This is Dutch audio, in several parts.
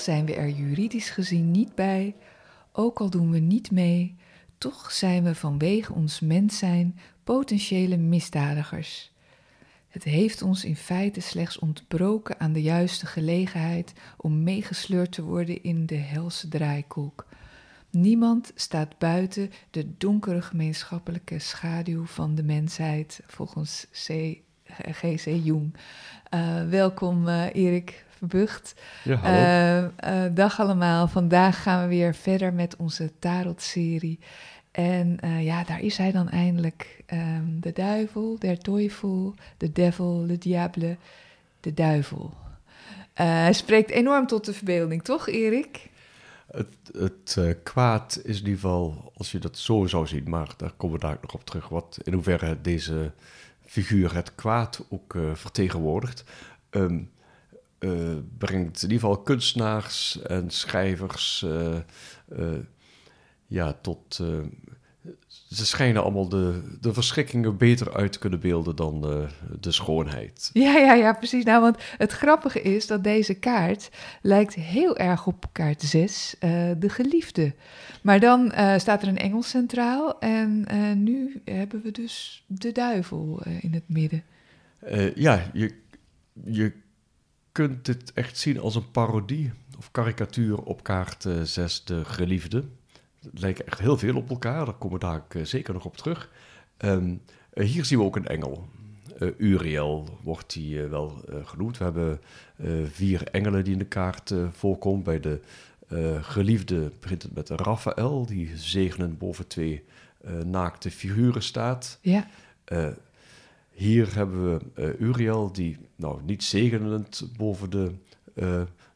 Zijn we er juridisch gezien niet bij, ook al doen we niet mee, toch zijn we vanwege ons mens zijn potentiële misdadigers. Het heeft ons in feite slechts ontbroken aan de juiste gelegenheid om meegesleurd te worden in de helse draaikolk. Niemand staat buiten de donkere gemeenschappelijke schaduw van de mensheid, volgens C. G.C. Jung. Uh, welkom, uh, Erik Ja, hallo. Uh, dag allemaal. Vandaag gaan we weer verder met onze Tarot-serie. En uh, ja, daar is hij dan eindelijk. Um, de duivel, der teufel, de devil, de diable, de duivel. Hij spreekt enorm tot de verbeelding, toch Erik? Het, het uh, kwaad is in ieder geval, als je dat zo zou zien, maar daar komen we daar nog op terug, wat in hoeverre deze figuur het kwaad ook vertegenwoordigt. Um, brengt in ieder geval kunstenaars en schrijvers ja, tot. Ze schijnen allemaal de, de verschrikkingen beter uit te kunnen beelden dan uh, de schoonheid. Ja, ja, ja, precies. Nou, want het grappige is dat deze kaart lijkt heel erg op kaart 6, uh, de geliefde. Maar dan staat er een engel centraal en nu hebben we dus de duivel in het midden. ja, je, je kunt dit echt zien als een parodie of karikatuur op kaart 6, de geliefde lijken echt heel veel op elkaar. Daar komen we daar uh, zeker nog op terug. Um, uh, hier zien we ook een engel. Uh, Uriel wordt die wel genoemd. We hebben vier engelen die in de kaart voorkomen. Bij de geliefde begint het met Raphaël, die zegenend boven twee naakte figuren staat. Ja. Hier hebben we Uriel, die nou niet zegenend boven de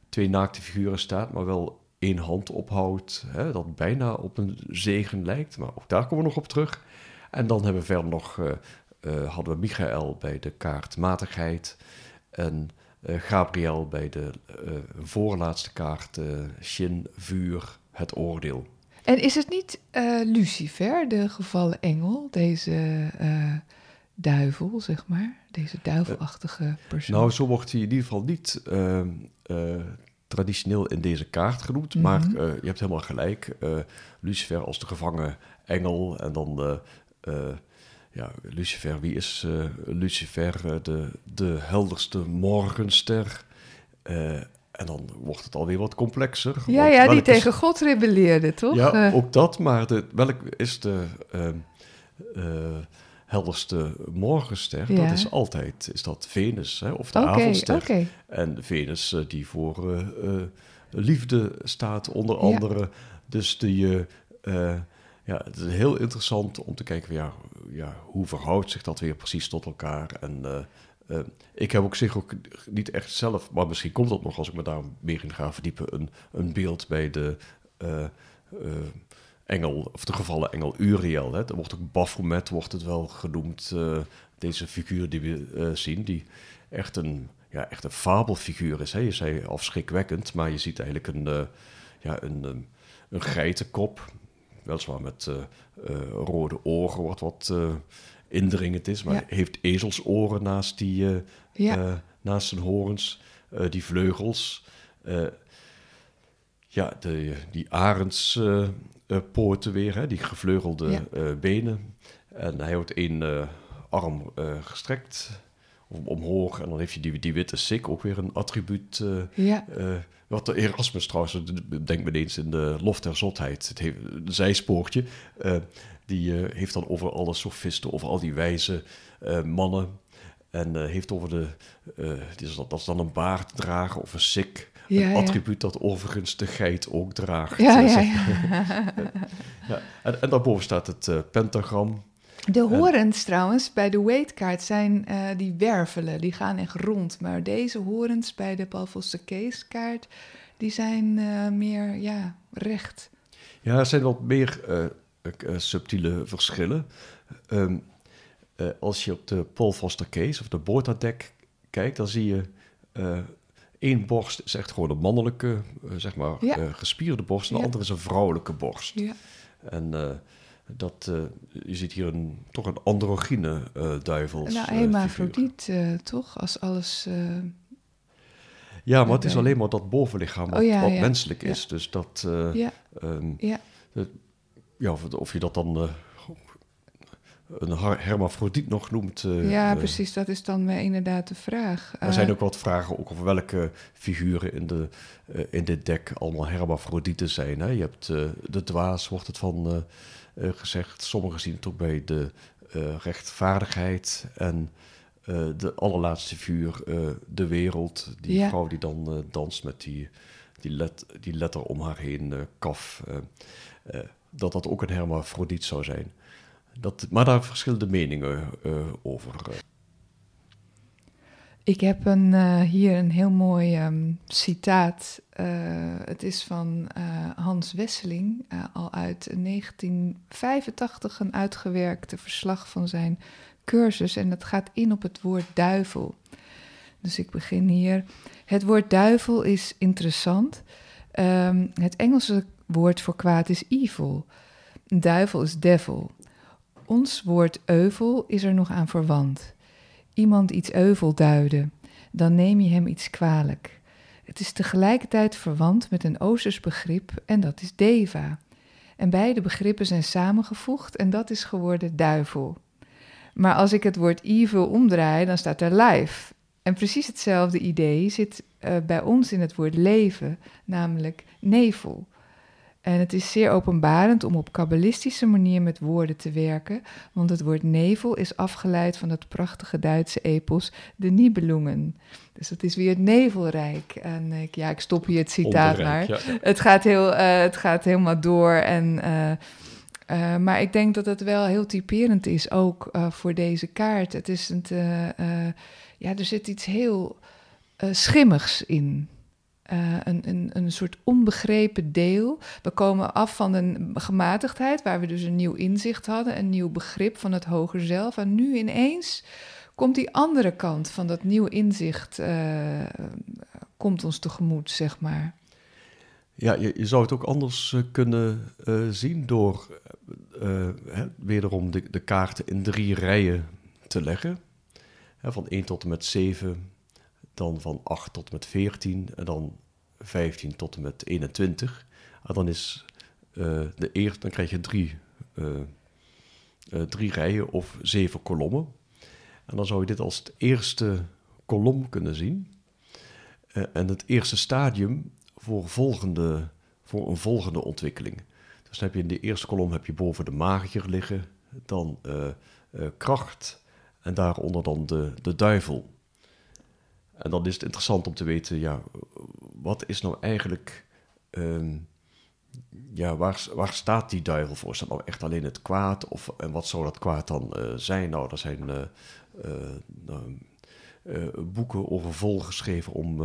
twee naakte figuren staat, maar wel één hand ophoudt, hè, dat bijna op een zegen lijkt. Maar ook daar komen we nog op terug. En dan hebben we verder nog, uh, uh, hadden we Michael bij de kaart matigheid en uh, Gabriel bij de voorlaatste kaart Shin, vuur, het oordeel. En is het niet Lucifer, de gevallen engel, deze duivel, zeg maar? Deze duivelachtige persoon? Nou, zo wordt hij in ieder geval niet traditioneel in deze kaart genoemd. Mm -hmm. Maar uh, je hebt helemaal gelijk. Lucifer als de gevangen engel. En dan, ja, Lucifer, wie is Lucifer? de, de helderste morgenster. en dan wordt het alweer wat complexer. Ja, ja die tegen is... God rebelleerde, toch? Ja, ook dat. Maar de, welk is de helderste morgenster, ja. dat is altijd is dat Venus, hè, of de okay, avondster. Okay. En Venus uh, die voor uh, uh, liefde staat, onder andere. Ja. Dus die, ja, het is heel interessant om te kijken, ja, ja, hoe verhoudt zich dat weer precies tot elkaar? En ik heb ook zich ook niet echt zelf, maar misschien komt dat nog als ik me daar meer in ga verdiepen, een, een beeld bij de engel, of de gevallen engel Uriel. Hè. Er wordt ook Baphomet, wordt het wel genoemd, uh, deze figuur die we uh, zien, die echt een, ja, echt een fabelfiguur is. Hè. Je zei afschrikwekkend, maar je ziet eigenlijk een, uh, ja, een, um, een geitenkop, weliswaar met rode ogen, wat wat indringend is, maar ja. heeft ezelsoren naast, die, ja. naast zijn horens, die vleugels ja, de, die arendspoorten uh, weer, hè, die gevleugelde ja. uh, benen. En hij houdt één arm gestrekt om, omhoog. En dan heeft je die, die witte sik, ook weer een attribuut. ja. wat de Erasmus trouwens, denk me eens in de lof der zotheid, het heeft, een zijspoortje. die heeft dan over alle sofisten, over al die wijze mannen. En heeft over de, dat, dat is dan een baard dragen of een sik een ja. attribuut dat overigens de geit ook draagt. Ja, ja, ja. Ja, en, en daarboven staat het eh, pentagram. De horens trouwens bij de weightkaart zijn eh, die wervelen, die gaan echt rond. Maar deze horens bij de Paul Voster Keeskaart, die zijn eh, meer ja, recht. Ja, er zijn wat meer subtiele verschillen. Ehm, eh, als je op de Paul Foster Case of de Bota-deck kijkt, dan zie je één borst is echt gewoon een mannelijke, eh, zeg maar, Ja. eh, gespierde borst. En de Ja. andere is een vrouwelijke borst. Ja. En eh, dat, je ziet hier een, toch een androgyne eh duivels. Nou, figuur. hermafrodiet eh, toch? Als alles... Ja, maar het is alleen maar dat bovenlichaam wat, Oh, ja, wat ja. menselijk Ja. is. Dus dat, eh, ja, ehm, ja. ja, of, of je dat dan een hermafrodiet nog noemt. eh, ja, eh, precies. Dat is dan weer inderdaad de vraag. Er zijn Eh, ook wat vragen ook over welke figuren in, de, in dit deck allemaal hermafrodieten zijn. Hè? Je hebt de dwaas, wordt het van gezegd. Sommigen zien het ook bij de rechtvaardigheid en de allerlaatste figuur, eh, de wereld. Die Ja. vrouw die dan danst met die, die, let, die letter om haar heen, kaf. dat dat ook een hermafrodiet zou zijn. Dat, maar daar verschillende meningen eh, over. eh. Ik heb een, eh, hier een heel mooi ehm, citaat. Het is van Hans Wesseling, al uit 1985 een uitgewerkte verslag van zijn cursus. En dat gaat in op het woord duivel. Dus ik begin hier. Het woord duivel is interessant. Ehm, het Engelse woord voor kwaad is evil. Duivel is devil. Ons woord euvel is er nog aan verwant iemand iets euvel duiden, dan neem je hem iets kwalijk. Het is tegelijkertijd verwant met een Oosters begrip en dat is deva. En beide begrippen zijn samengevoegd en dat is geworden duivel. Maar als ik het woord evil omdraai, dan staat er life. En precies hetzelfde idee zit eh, bij ons in het woord leven, namelijk nevel. En het is zeer openbarend om op kabbalistische manier met woorden te werken, want het woord nevel is afgeleid van het prachtige Duitse epos De Nibelungen. Dus het is weer het nevelrijk. En ik, ja, ik stop hier het citaat maar. Ja. Het gaat, heel, eh, het gaat helemaal door. En, eh, eh, maar ik denk dat het wel heel typerend is, ook voor deze kaart. Het is een, ja, er zit iets heel schimmigs in. Eh, een, een, een soort onbegrepen deel. We komen af van een gematigdheid, waar we dus een nieuw inzicht hadden, een nieuw begrip van het hoger zelf. En nu ineens komt die andere kant van dat nieuwe inzicht, eh, komt ons tegemoet, zeg maar. Ja, je, je zou het ook anders eh, kunnen zien door hè, wederom de, de kaarten in drie rijen te leggen. Van 1 tot en met 7, dan van 8 tot met 14 en dan 15 tot en met 21. En dan is eh, de eerste, dan krijg je drie, eh, eh, drie rijen of zeven kolommen. En dan zou je dit als het eerste kolom kunnen zien. En het eerste stadium voor, volgende, voor een volgende ontwikkeling. Dus dan heb je in de eerste kolom heb je boven de magier liggen, dan kracht en daaronder dan de, de duivel. En dan is het interessant om te weten, ja, wat is nou eigenlijk, ehm, ja, waar, waar staat die duivel voor? Is dat nou echt alleen het kwaad? Of, en wat zou dat kwaad dan eh, zijn? Nou, er zijn eh, eh, nou, boeken over volgeschreven om,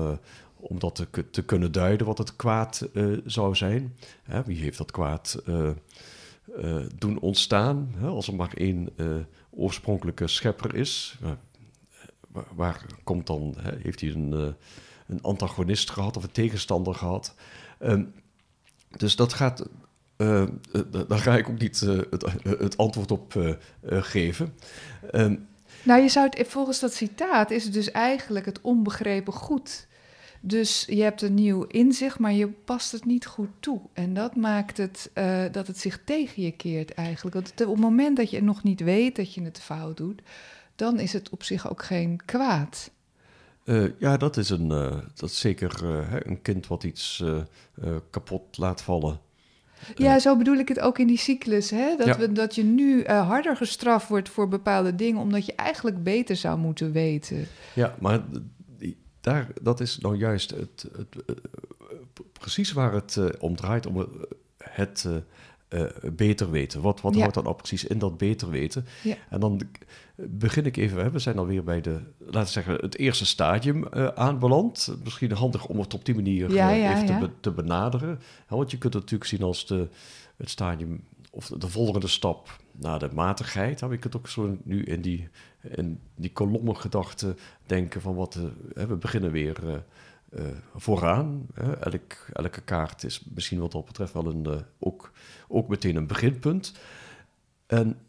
om dat te, te kunnen duiden, wat het kwaad zou zijn. Hè, wie heeft dat kwaad doen ontstaan? Hè, als er maar één oorspronkelijke schepper is, eh, waar, komt dan, hè, heeft hij een, eh, een antagonist gehad of een tegenstander gehad? Ehm, dus dat gaat, eh, daar ga ik ook niet het, het antwoord op geven. Ehm, Nou, je zou het, volgens dat citaat is het dus eigenlijk het onbegrepen goed. Dus je hebt een nieuw inzicht, maar je past het niet goed toe. En dat maakt het dat het zich tegen je keert eigenlijk. Want op het moment dat je nog niet weet dat je het fout doet, dan is het op zich ook geen kwaad. Eh, ja, dat is, een, eh, dat is zeker eh, een kind wat iets kapot laat vallen. Ja, zo bedoel ik het ook in die cyclus. Hè? Dat, Ja. we, dat je nu harder gestraft wordt voor bepaalde dingen, omdat je eigenlijk beter zou moeten weten. Ja, maar die- daar, dat is nou juist het, het, eh, precies waar het om draait, om het uh, beter weten. Wat, wat houdt dat nou precies in dat beter weten? Ja. En dan begin ik even, we zijn alweer bij de, laten we zeggen, het eerste stadium aanbeland. Misschien handig om het op die manier ja, even te, te, benaderen. want je kunt het natuurlijk zien als de, het stadium of de volgende stap naar de matigheid. Heb ik het ook zo nu in die, in die kolommengedachte denken van wat... Uh, we beginnen weer uh, uh, vooraan. Elk, elke kaart is misschien wat dat betreft wel een, ook, ook meteen een beginpunt. En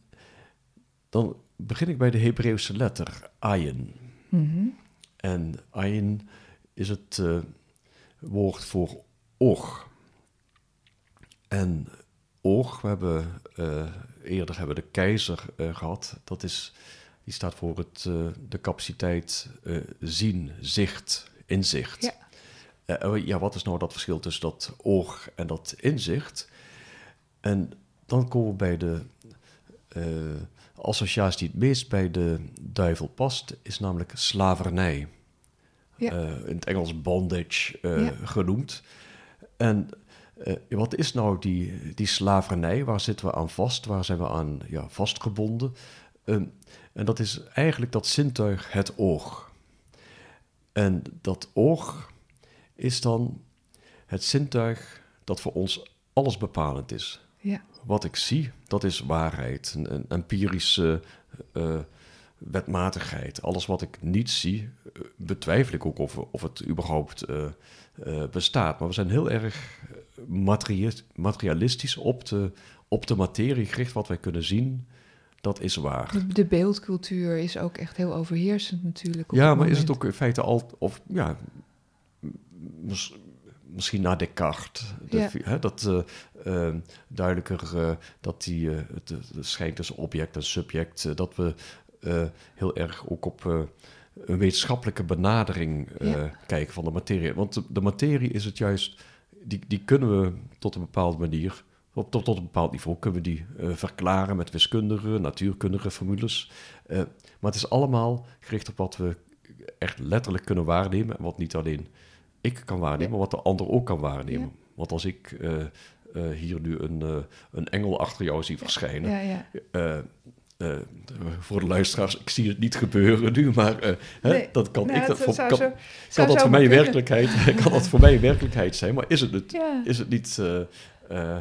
dan begin ik bij de Hebreeuwse letter, ayin. Mm En ayin is het woord voor oog. En oog. We hebben eerder hebben we de keizer gehad. Dat is, die staat voor het, de capaciteit zien, zicht, inzicht. Ja. Oh, ja, wat is nou dat verschil tussen dat oog en dat inzicht? En dan komen we bij de associatie die het meest bij de duivel past, is namelijk slavernij. Ja. in het Engels bondage Ja. genoemd. En uh, wat is nou die, die slavernij? Waar zitten we aan vast? Waar zijn we aan ja, vastgebonden? Uh, en dat is eigenlijk dat zintuig het oog. En dat oog is dan het zintuig dat voor ons alles bepalend is. Ja. Wat ik zie, dat is waarheid, een, een empirische uh, wetmatigheid. Alles wat ik niet zie, betwijfel ik ook of, of het überhaupt bestaat. Maar we zijn heel erg materialistisch op de, op de materie gericht, wat wij kunnen zien, dat is waar. De, de beeldcultuur is ook echt heel overheersend natuurlijk. ja, maar is het ook in feite al, of ja, mis, misschien na Descartes, de, Ja. hè, dat uh, uh, duidelijker uh, dat die, het, het schijnt tussen object en subject, dat we heel erg ook op een wetenschappelijke benadering Ja. kijken van de materie. Want de, de materie is het juist die, die kunnen we tot een bepaalde manier, op, tot, tot een bepaald niveau, kunnen we die uh, verklaren met wiskundige, natuurkundige formules. Uh, maar het is allemaal gericht op wat we echt letterlijk kunnen waarnemen en wat niet alleen ik kan waarnemen, maar wat de ander ook kan waarnemen. Ja. Want als ik uh, hier nu een, een engel achter jou zie verschijnen, Ja, ja. uh, voor de luisteraars, ik zie het niet gebeuren nu, maar uh, Nee, hè, dat kan nou, ik. Dat, voor- kan, zo- kan zou dat voor mij werkelijkheid, kan dat voor mij werkelijkheid zijn, maar is het het, Ja. is het niet, uh,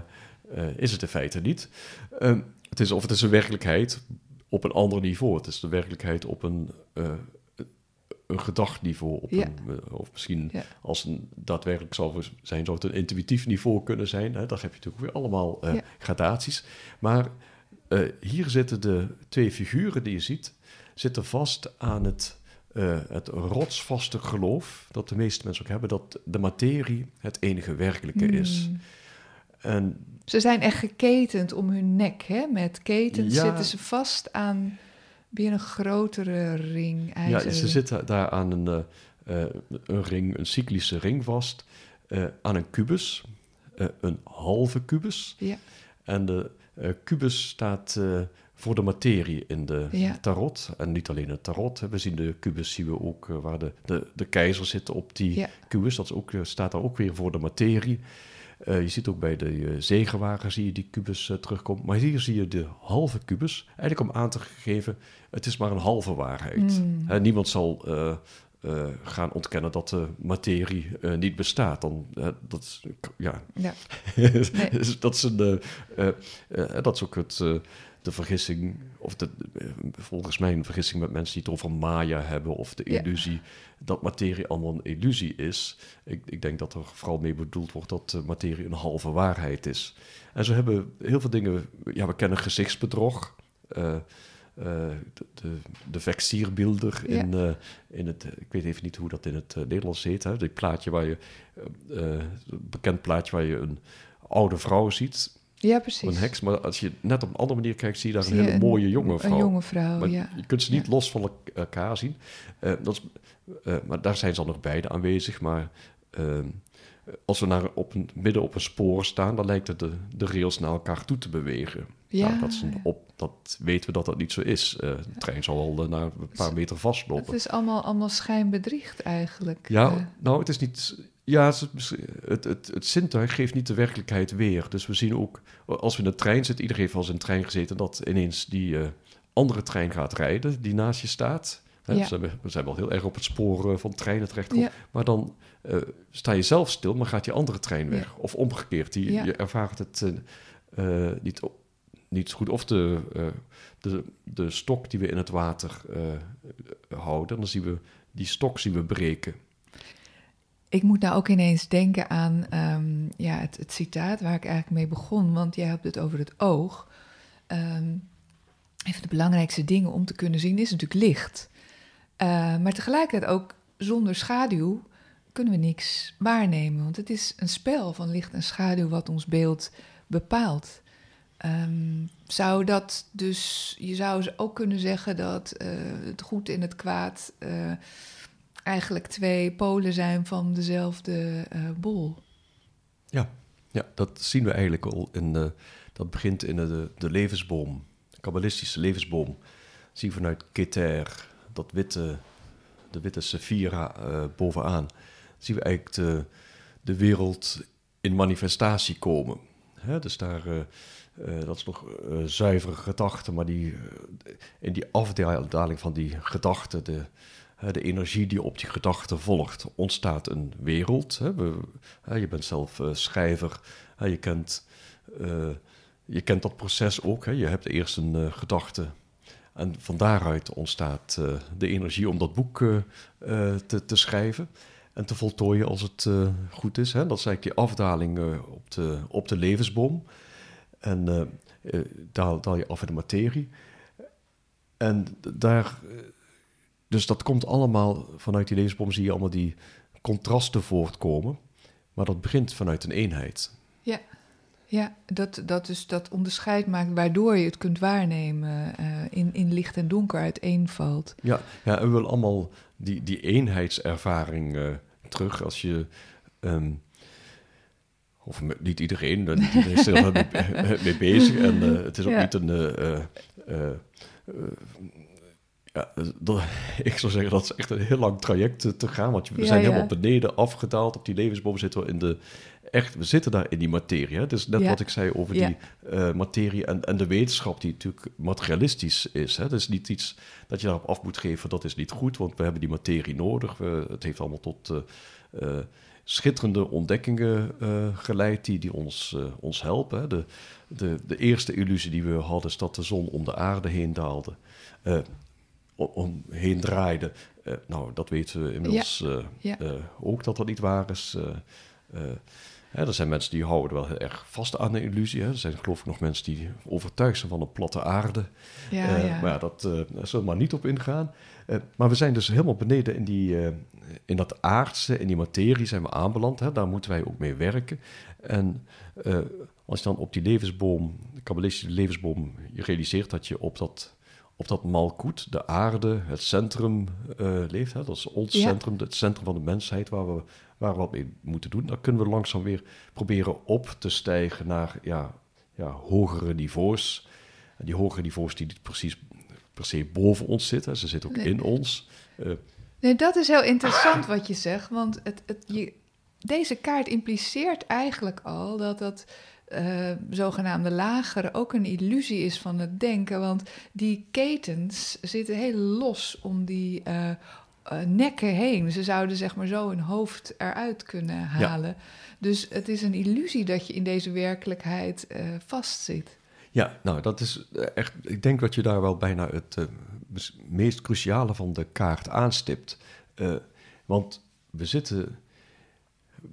uh, uh, is het in feite niet. Um, het is, of het is een werkelijkheid op een ander niveau. Het is de werkelijkheid op een, uh, een gedachtniveau. Op Ja. een, uh, of misschien Ja. als een daadwerkelijk zou zijn, zou het een intuïtief niveau kunnen zijn. Hè? Dan heb je natuurlijk weer allemaal Ja. gradaties. Maar hier zitten de twee figuren die je ziet, zitten vast aan het, uh, het rotsvaste geloof dat de meeste mensen ook hebben, dat de materie het enige werkelijke is. En Ze zijn echt geketend om hun nek. Hè? Met ketens Ja. zitten ze vast aan weer een grotere ring. ja, ze zitten daar aan een, uh, uh, een ring, een cyclische ring vast, uh, aan een kubus, uh, een halve kubus. Ja. En de kubus staat voor de materie in de Ja. tarot. En niet alleen het tarot. hè. We zien de kubus zien we ook waar de, de, de keizer zit op die Ja. kubus. Dat is ook, staat daar ook weer voor de materie. Uh, je ziet ook bij de uh, zegenwagen zie je die kubus uh, terugkomen. Maar hier zie je de halve kubus. Eigenlijk om aan te geven, het is maar een halve waarheid. Mm. Hè, niemand zal gaan ontkennen dat de materie niet bestaat. Dan, dat, is- ja. Ja. Dus dat, is een, dat is ook het, de vergissing, of de, uh, volgens mij een vergissing met mensen die het over Maya hebben, of de Ja. illusie dat materie allemaal een illusie is. Ik, ik denk dat er vooral mee bedoeld wordt dat uh, materie een halve waarheid is. En zo hebben heel veel dingen, ja, we kennen gezichtsbedrog. uh, uh, de, de, de vexierbeelder Ja. in, uh, in het, ik weet even niet hoe dat in het Nederlands heet, hè? die plaatje waar je, bekend plaatje waar je een oude vrouw ziet, ja, precies. een heks, maar als je net op een andere manier kijkt, zie je daar Zie een hele mooie jonge vrouw. Een jonge vrouw, maar ja. je kunt ze niet Ja. los van elk- elkaar zien. Uh, dat is, uh, maar daar zijn ze al nog beide aanwezig, maar uh, als we naar op een, midden op een spoor staan, dan lijkt het de, de rails naar elkaar toe te bewegen. Ja. Nou, dat, is een op, dat weten we dat dat niet zo is. Eh, de trein zal wel eh, na een paar meter Het vastlopen. is allemaal, allemaal schijnbedriegt eigenlijk. Ja, Eh, nou, het is niet. Ja, het, het, het, het zintuig geeft niet de werkelijkheid weer. Dus we zien ook, als we in de trein zitten, iedereen heeft wel eens in een trein gezeten, dat ineens die eh, andere trein gaat rijden, die naast je staat. Hè, Ja. we, zijn, we zijn wel heel erg op het spoor eh, van treinen terechtgekomen. Ja. Maar dan eh, sta je zelf stil, maar gaat die andere trein weg. Of omgekeerd, die, je ervaart het niet, niet goed. Of de, de, de stok die we in het water houden, dan zien we die stok zien we breken. Ik moet nou ook ineens denken aan ehm, ja, het, citaat waar ik eigenlijk mee begon, want jij hebt het over het oog. Ehm een van de belangrijkste dingen om te kunnen zien is natuurlijk licht. Eh, maar tegelijkertijd ook zonder schaduw kunnen we niks waarnemen, want het is een spel van licht en schaduw wat ons beeld bepaalt. Ehm, zou dat dus, je zou ook kunnen zeggen dat eh, het goed en het kwaad eh, eigenlijk twee polen zijn van dezelfde eh, bol. Ja, dat zien we eigenlijk al in de, dat begint in de, de levensboom, de kabbalistische levensboom. Zie je vanuit Keter, dat witte, de witte Sephira eh, bovenaan, zien we eigenlijk de, de wereld in manifestatie komen. Dus daar, eh, dat is nog zuivere gedachte, maar die, in die afdaling van die gedachte, de, de energie die op die gedachte volgt, ontstaat een wereld. Je bent zelf eh, schrijver, je, kent, eh, je kent dat proces ook. Je hebt eerst een eh, gedachte en van daaruit ontstaat eh, de energie om dat boek eh, eh, te, te schrijven en te voltooien als het eh, goed is. Dat is eigenlijk die afdaling eh, op, de, op de levensboom. En eh, eh, daal, daal je af in de materie. En daar, eh, dus dat komt allemaal vanuit die levensboom, zie je allemaal die contrasten voortkomen. Maar dat begint vanuit een eenheid. Ja, dat, dat dus dat onderscheid maakt waardoor je het kunt waarnemen eh, in, in licht en donker uiteenvalt. Ja, ja en we willen allemaal die, die eenheidservaring eh, terug als je. ehm, of niet iedereen, eh, iedereen is er mee, bezig. En het is ook Ja. niet een. Eh, eh, eh, eh, ja, dat, ik zou zeggen dat is echt een heel lang traject te, te gaan. Want we Ja, zijn ja. helemaal beneden afgedaald. Op die levensboom zitten we in de. Echt, we zitten daar in die materie. Dus net Ja. wat ik zei over die eh, materie en, en de wetenschap, die natuurlijk materialistisch is. Hè? Dat is niet iets dat je daarop af moet geven, dat is niet goed, want we hebben die materie nodig. We, het heeft allemaal tot eh, eh, schitterende ontdekkingen eh, geleid die, die ons, eh, ons helpen. Hè? De, de, de eerste illusie die we hadden is dat de zon om de aarde heen daalde. eh, omheen draaide. Eh, nou, dat weten we inmiddels eh, Ja. eh, ook dat dat niet waar is. Eh, eh, hè, er zijn mensen die houden wel heel erg vast aan de illusie. Hè. Er zijn geloof ik nog mensen die overtuigd zijn van een platte aarde. Ja, Eh, ja. Maar ja, dat, eh, daar zullen we maar niet op ingaan. Eh, maar we zijn dus helemaal beneden in, die, eh, in dat aardse, in die materie zijn we aanbeland. Hè. Daar moeten wij ook mee werken. En eh, als je dan op die levensboom, de kabbalistische levensboom, je realiseert dat je op dat, op dat malkoet, de aarde, het centrum eh, leeft. Hè. Dat is ons Ja. centrum, het centrum van de mensheid waar we, waar we wat mee moeten doen. Dan kunnen we langzaam weer proberen op te stijgen naar ja, ja, hogere niveaus. En die hogere niveaus die niet precies per se boven ons zitten, ze zitten ook Nee. in ons. Eh, Nee, dat is heel interessant wat je zegt, want het, het, je, deze kaart impliceert eigenlijk al dat dat eh, zogenaamde lagere ook een illusie is van het denken, want die ketens zitten heel los om die eh, eh, nekken heen. Ze zouden zeg maar zo hun hoofd eruit kunnen halen. Dus het is een illusie dat je in deze werkelijkheid eh, vastzit. Ja, nou, dat is echt. Ik denk dat je daar wel bijna het meest cruciale van de kaart aanstipt. Want we zitten.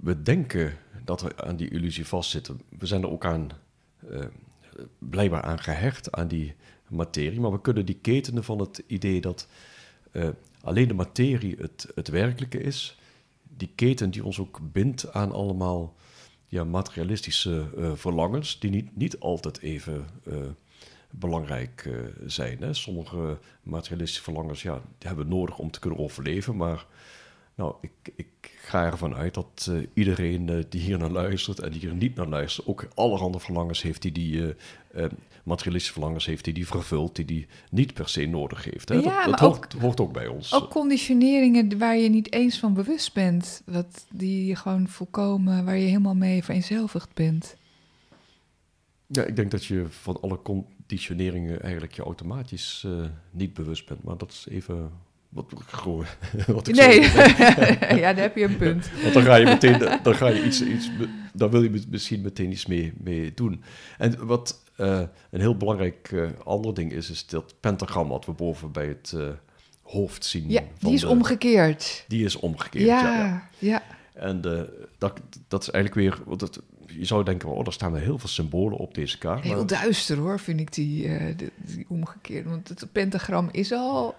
We denken dat we aan die illusie vastzitten. We zijn er ook aan. eh, blijkbaar aan gehecht, aan die materie. Maar we kunnen die ketenen van het idee dat eh, alleen de materie het, het werkelijke is. Die keten die ons ook bindt aan allemaal ja, materialistische eh, verlangens, die niet, niet altijd even belangrijk zijn. Hè. Sommige materialistische verlangens ja, die hebben we nodig om te kunnen overleven, maar Nou, ik, ik ga ervan uit dat uh, iedereen uh, die hier naar luistert en die hier niet naar luistert, ook allerhande verlangens heeft die die uh, materialistische verlangens heeft die die vervult, die die niet per se nodig heeft. Hè? Ja, dat dat hoort, ook, hoort, ook, bij ons. Ook conditioneringen waar je niet eens van bewust bent, wat die je gewoon volkomen, waar je helemaal mee vereenzelvigd bent. Ja, ik denk dat je van alle conditioneringen eigenlijk je automatisch niet bewust bent, maar dat is even wat, wat ik nee, ja, daar heb je een punt. Want dan ga je meteen, dan ga je iets, iets dan wil je misschien meteen iets mee, mee doen. En wat uh, een heel belangrijk uh, ander ding is, is dat pentagram wat we boven bij het uh, hoofd zien. Ja, die is de, omgekeerd. Die is omgekeerd, ja. ja, ja. ja. En dat, dat is eigenlijk weer, want het, je zou denken, oh, er staan er heel veel symbolen op deze kaart. Heel duister hoor, vind ik die, die, die omgekeerd. Want het pentagram is al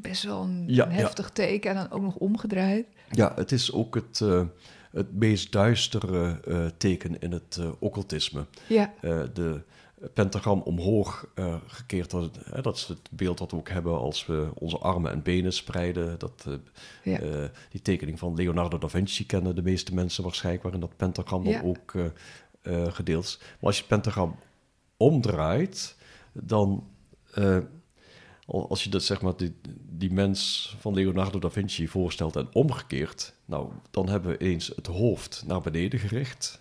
best wel een, ja, heftig teken en dan ook nog omgedraaid. Ja, het is ook het, uh, het meest duistere uh, teken in het uh, occultisme. Ja. de pentagram omhoog gekeerd, dat, dat is het beeld dat we ook hebben als we onze armen en benen spreiden. Dat, ja. die tekening van Leonardo da Vinci kennen de meeste mensen waarschijnlijk, waarin dat pentagram dan ook gedeeld is. Maar als je het pentagram omdraait, dan als je dat, zeg maar, die, die mens van Leonardo da Vinci voorstelt en omgekeerd, nou, dan hebben we eens het hoofd naar beneden gericht,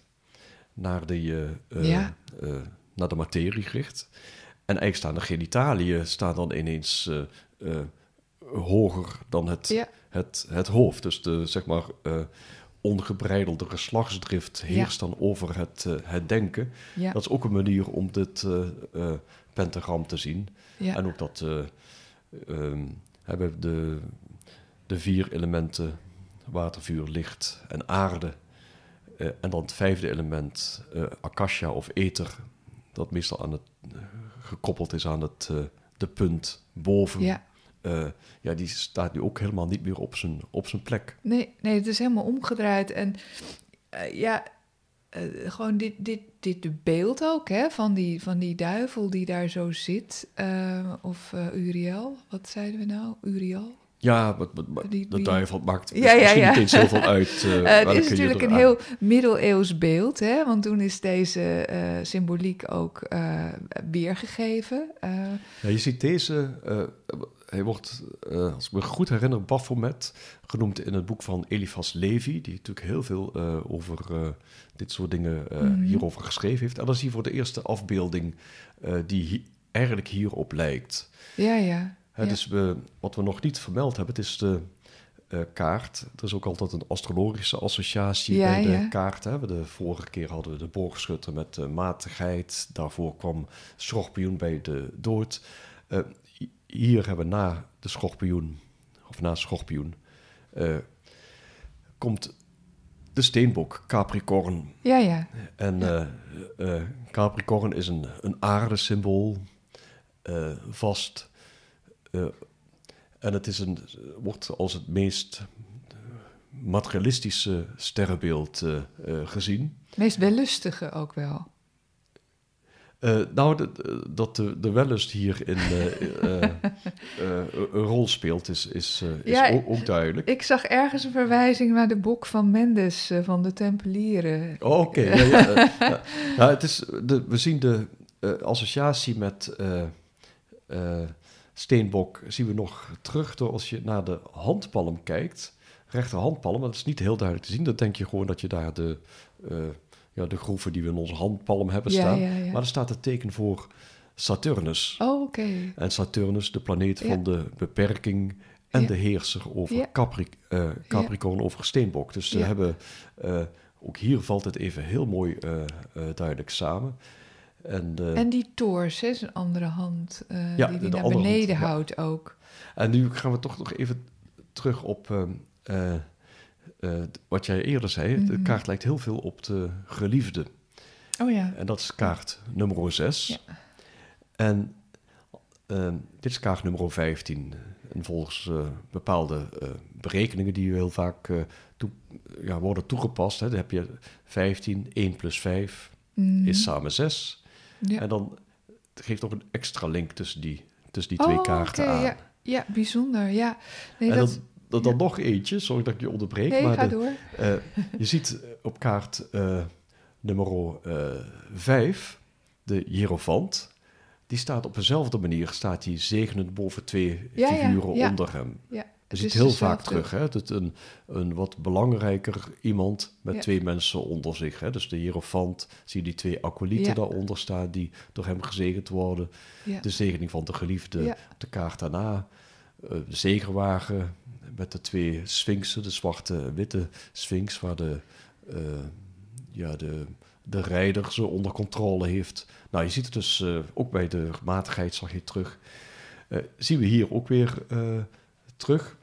naar de, uh, ja. uh, naar de materie gericht. En eigenlijk staan de genitaliën staan dan ineens uh, hoger dan het, ja. het, het hoofd. Dus de, zeg maar, ongebreidelde geslachtsdrift heerst ja. dan over het, het denken. Dat is ook een manier om dit pentagram te zien. En ook dat um, hebben de, de vier elementen water, vuur, licht en aarde. Uh, en dan het vijfde element, uh, akasha of ether, dat meestal aan het, uh, gekoppeld is aan het, de punt boven. Ja. ja, die staat nu ook helemaal niet meer op zijn, op zijn plek. Nee, nee, het is helemaal omgedraaid. En ja, uh, gewoon dit, dit, dit beeld ook, hè, van die, van die duivel die daar zo zit. Uh, of uh, Uriel, wat zeiden we nou? Uriel? Ja, wat, wat, die, de duivel maakt ja, ja, misschien ja. niet eens zoveel uit. het is natuurlijk een heel middeleeuws beeld, hè, want toen is deze symboliek ook weergegeven. Ja, je ziet deze hij wordt, uh, als ik me goed herinner, Baphomet genoemd in het boek van Eliphas Levi, die natuurlijk heel veel uh, over uh, dit soort dingen mm. hierover geschreven heeft. En dat is hier voor de eerste afbeelding die hi eigenlijk hierop lijkt. Ja, ja. Ja. Dus we, wat we nog niet vermeld hebben, het is de kaart. Er is ook altijd een astrologische associatie ja, bij de ja. kaart. Hè. De vorige keer hadden we de boogschutter met matigheid. Daarvoor kwam schorpioen bij de dood hier hebben we na de schorpioen, of na schorpioen, komt de steenbok Capricorn. Ja, ja. En Capricorn is een, een aardesymbool, vast. En het is een, wordt als het meest materialistische sterrenbeeld gezien. Meest wellustige ook wel. Uh, nou, de, dat de, de wellust hier in uh, uh, een rol speelt, is, is, is ja, ook, ook, duidelijk. Ik zag ergens een verwijzing naar de boek van Mendes van de Tempelieren. Oh, Oké, okay. ja, ja, nou, het is de, we zien de associatie met steenbok zien we nog terug door als je naar de handpalm kijkt. Rechterhandpalm, dat is niet heel duidelijk te zien. Dan denk je gewoon dat je daar de ja, de groeven die we in onze handpalm hebben staan. Ja, ja, maar er staat het teken voor Saturnus. Oh, oké. En Saturnus, de planeet van de beperking en de heerser over Capri uh, Capricorn, over Steenbok. Dus ze hebben, uh, ook hier valt het even heel mooi uh, duidelijk samen. En, en die toors, is een andere hand, die die naar beneden hand, houdt ook. En nu gaan we toch nog even terug op uh, wat jij eerder zei, mm -hmm. de mhm. kaart lijkt heel veel op de geliefde. Oh ja. En dat is kaart nummer 6. Ja. En uh, dit is kaart nummer 15. En volgens bepaalde berekeningen die heel vaak toe, ja, worden toegepast, hè, dan heb je 15, 1 plus 5 mm. is samen 6. Ja. En dan geeft ook een extra link tussen die, tussen die twee oh, kaarten okay, aan. Ja. ja, bijzonder. Ja. Nee, en dat... dan dan, dan nog eentje, sorry dat ik je onderbreek. Nee, maar ga de- door. eh, je ziet op kaart eh, nummer 5, de hierofant. Die staat op dezelfde manier, staat die zegenend boven twee Ja, figuren onder hem. Ja, Je ziet heel vaak terug, hè? Dat een, een wat belangrijker iemand met Ja. twee mensen onder zich. Hè? Dus de hierofant, zie je die twee acolyten Ja. daaronder staan die door hem gezegend worden. Ja. De zegening van de geliefde de kaart daarna. eh, de zegenwagen met de twee sphinxen, de zwarte en witte sphinx, waar de, eh, ja, de, de rijder ze onder controle heeft. Nou, je ziet het dus eh, ook bij de matigheid, zag je terug. Eh, zien we hier ook weer terug.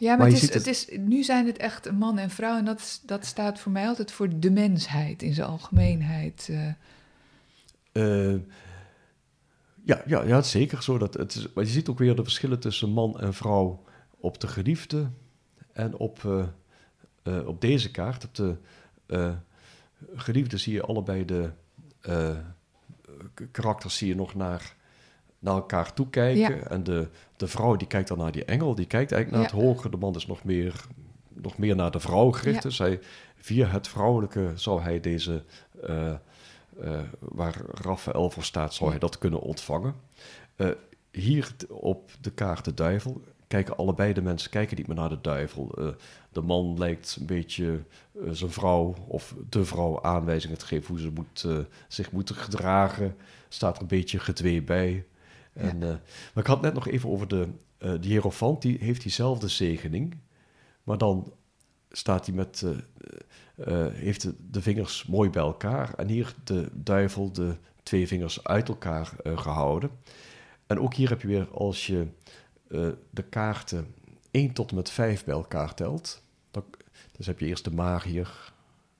Ja, maar, het, is, het... is, nu zijn het echt een man en vrouw. En dat, is- dat staat voor mij altijd voor de mensheid in zijn algemeenheid. eh. Eh, ja, ja, ja, het is zeker zo. Dat het is, maar je ziet ook weer de verschillen tussen man en vrouw op de geliefde en op, eh, op deze kaart. Op de geliefde zie je allebei de karakters zie je nog naar, naar elkaar toe kijken. Ja. En de, de vrouw die kijkt dan naar die engel, die kijkt eigenlijk naar Ja. het hoger. De man is nog meer, nog meer naar de vrouw gericht. Dus hij, via het vrouwelijke zou hij deze... eh, eh, waar Raphaël voor staat, zou hij dat kunnen ontvangen. Eh, hier op de kaart de duivel kijken allebei de mensen kijken niet meer naar de duivel. De man lijkt een beetje zijn vrouw of de vrouw aanwijzingen te geven hoe ze moet, zich moeten gedragen. Staat er een beetje gedwee bij. En, eh, maar ik had net nog even over de, eh de hierofant, die heeft diezelfde zegening. Maar dan staat hij met, eh, heeft de, de vingers mooi bij elkaar. En hier de duivel de twee vingers uit elkaar eh, gehouden. En ook hier heb je weer, als je de kaarten 1 tot en met 5 bij elkaar telt. Dan, dus heb je eerst de magier,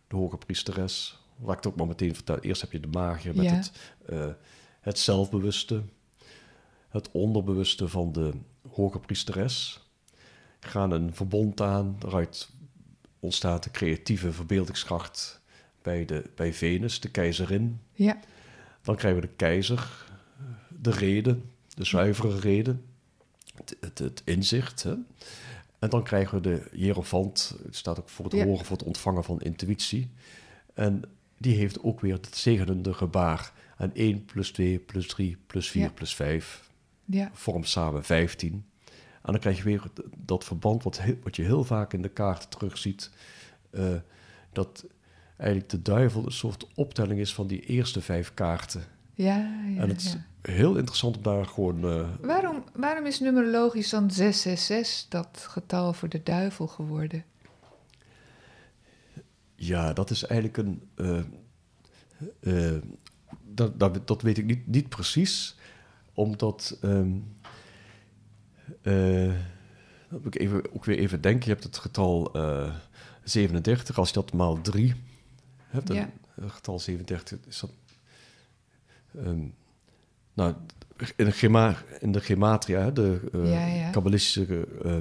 de hoge priesteres. Laat ik het ook maar meteen vertellen. Eerst heb je de magier met Ja. het, het zelfbewuste, het onderbewuste van de hoge priesteres. Gaan een verbond aan, daaruit ontstaat de creatieve verbeeldingskracht bij, de, bij Venus, de keizerin. ja, Dan krijgen we de keizer, de reden, de zuivere reden, het, het, het inzicht. Hè? En dan krijgen we de hierofant, het staat ook voor het Ja. horen, voor het ontvangen van intuïtie. En die heeft ook weer het zegenende gebaar. En 1 plus 2 plus 3 plus 4 Ja. plus 5 ja, vormt samen 15. En dan krijg je weer dat verband wat, wat je heel vaak in de kaarten terugziet. eh dat eigenlijk de duivel een soort optelling is van die eerste vijf kaarten. ja. ja, en het is ja. heel interessant om daar gewoon... eh, Waarom, waarom is numerologisch dan 666 dat getal voor de duivel geworden? ja, dat is eigenlijk een... eh, dat, dat, dat weet ik niet, niet precies, omdat... ehm, eh, dat moet ik even, ook weer even denken. Je hebt het getal eh, 37, als je dat maal 3 hebt, dan- Ja. het getal 37 is dat. ehm, nou, in de, gema, in de gematria, de eh, Ja, ja. kabbalistische eh,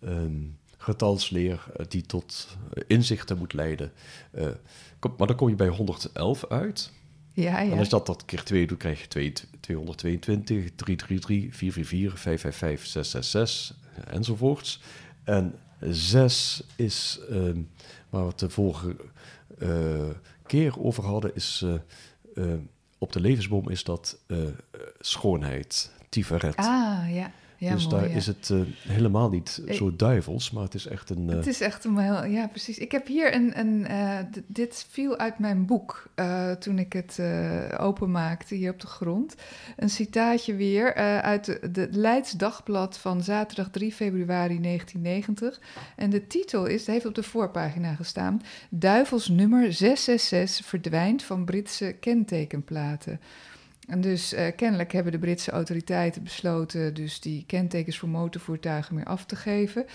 ehm, getalsleer eh, die tot eh, inzichten moet leiden. eh, kom, maar dan kom je bij 111 uit. Ja, En ja. als je dat, dat keer 2 doet, krijg je 2, 222, 333, 444, 555, 666 enzovoorts. En 6 is, ehm, waar we het de vorige eh, keer over hadden, is eh, op de levensboom is dat eh, schoonheid, tiferet. Ah, ja. Ja, dus mooi, daar ja. is het eh, helemaal niet Eh, zo duivels, maar het is echt een... eh, Het is echt een heel... Ja, precies. Ik heb hier een... een eh, dit viel uit mijn boek eh, toen ik het eh, openmaakte hier op de grond. Een citaatje weer eh, uit de, de Leids Dagblad van zaterdag 3 februari 1990. En de titel is, het heeft op de voorpagina gestaan... Duivelsnummer 666 verdwijnt van Britse kentekenplaten. En dus eh, kennelijk hebben de Britse autoriteiten besloten dus die kentekens voor motorvoertuigen meer af te geven.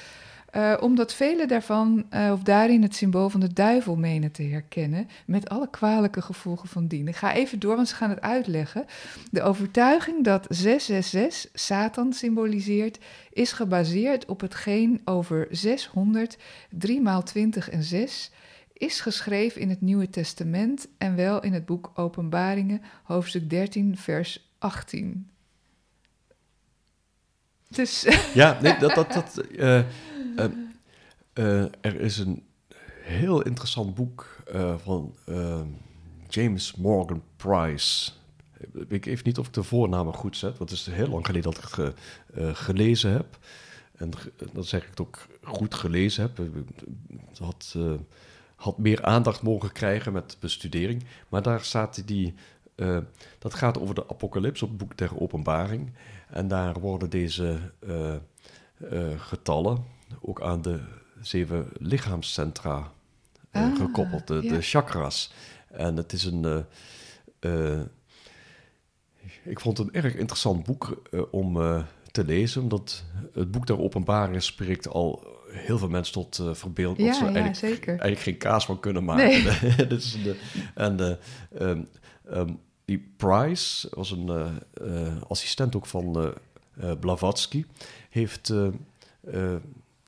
Eh, omdat vele daarvan, eh, of daarin het symbool van de duivel menen te herkennen, met alle kwalijke gevolgen van dien. Ik ga even door, want ze gaan het uitleggen. De overtuiging dat 666 Satan symboliseert, is gebaseerd op hetgeen over 600, 3 maal 20 en 6 is geschreven in het Nieuwe Testament en wel in het boek Openbaringen, hoofdstuk 13, vers 18. Dus Ja, nee, dat... dat, dat eh, eh, eh, er is een heel interessant boek van eh, James Morgan Price. Ik weet niet of ik de voornamen goed zet, want het is heel lang geleden dat ik ge- gelezen heb. En dan zeg ik het ook goed gelezen heb. Het had, had meer aandacht mogen krijgen met bestudering. Maar daar staat die... eh, dat gaat over de apocalyps op het boek der openbaring. En daar worden deze eh, eh, getallen ook aan de zeven lichaamscentra Ah, gekoppeld, de, ja. de chakras. En het is een... ik vond het een erg interessant boek om te lezen, omdat het boek der openbaringen spreekt al heel veel mensen tot eh verbeeld. dat Ja, ze ja, eigenlijk, zeker. eigenlijk geen kaas van kunnen maken. Nee. Dit is een, eh, en eh, ehm, ehm, die Price was een assistent ook van Blavatsky. Heeft,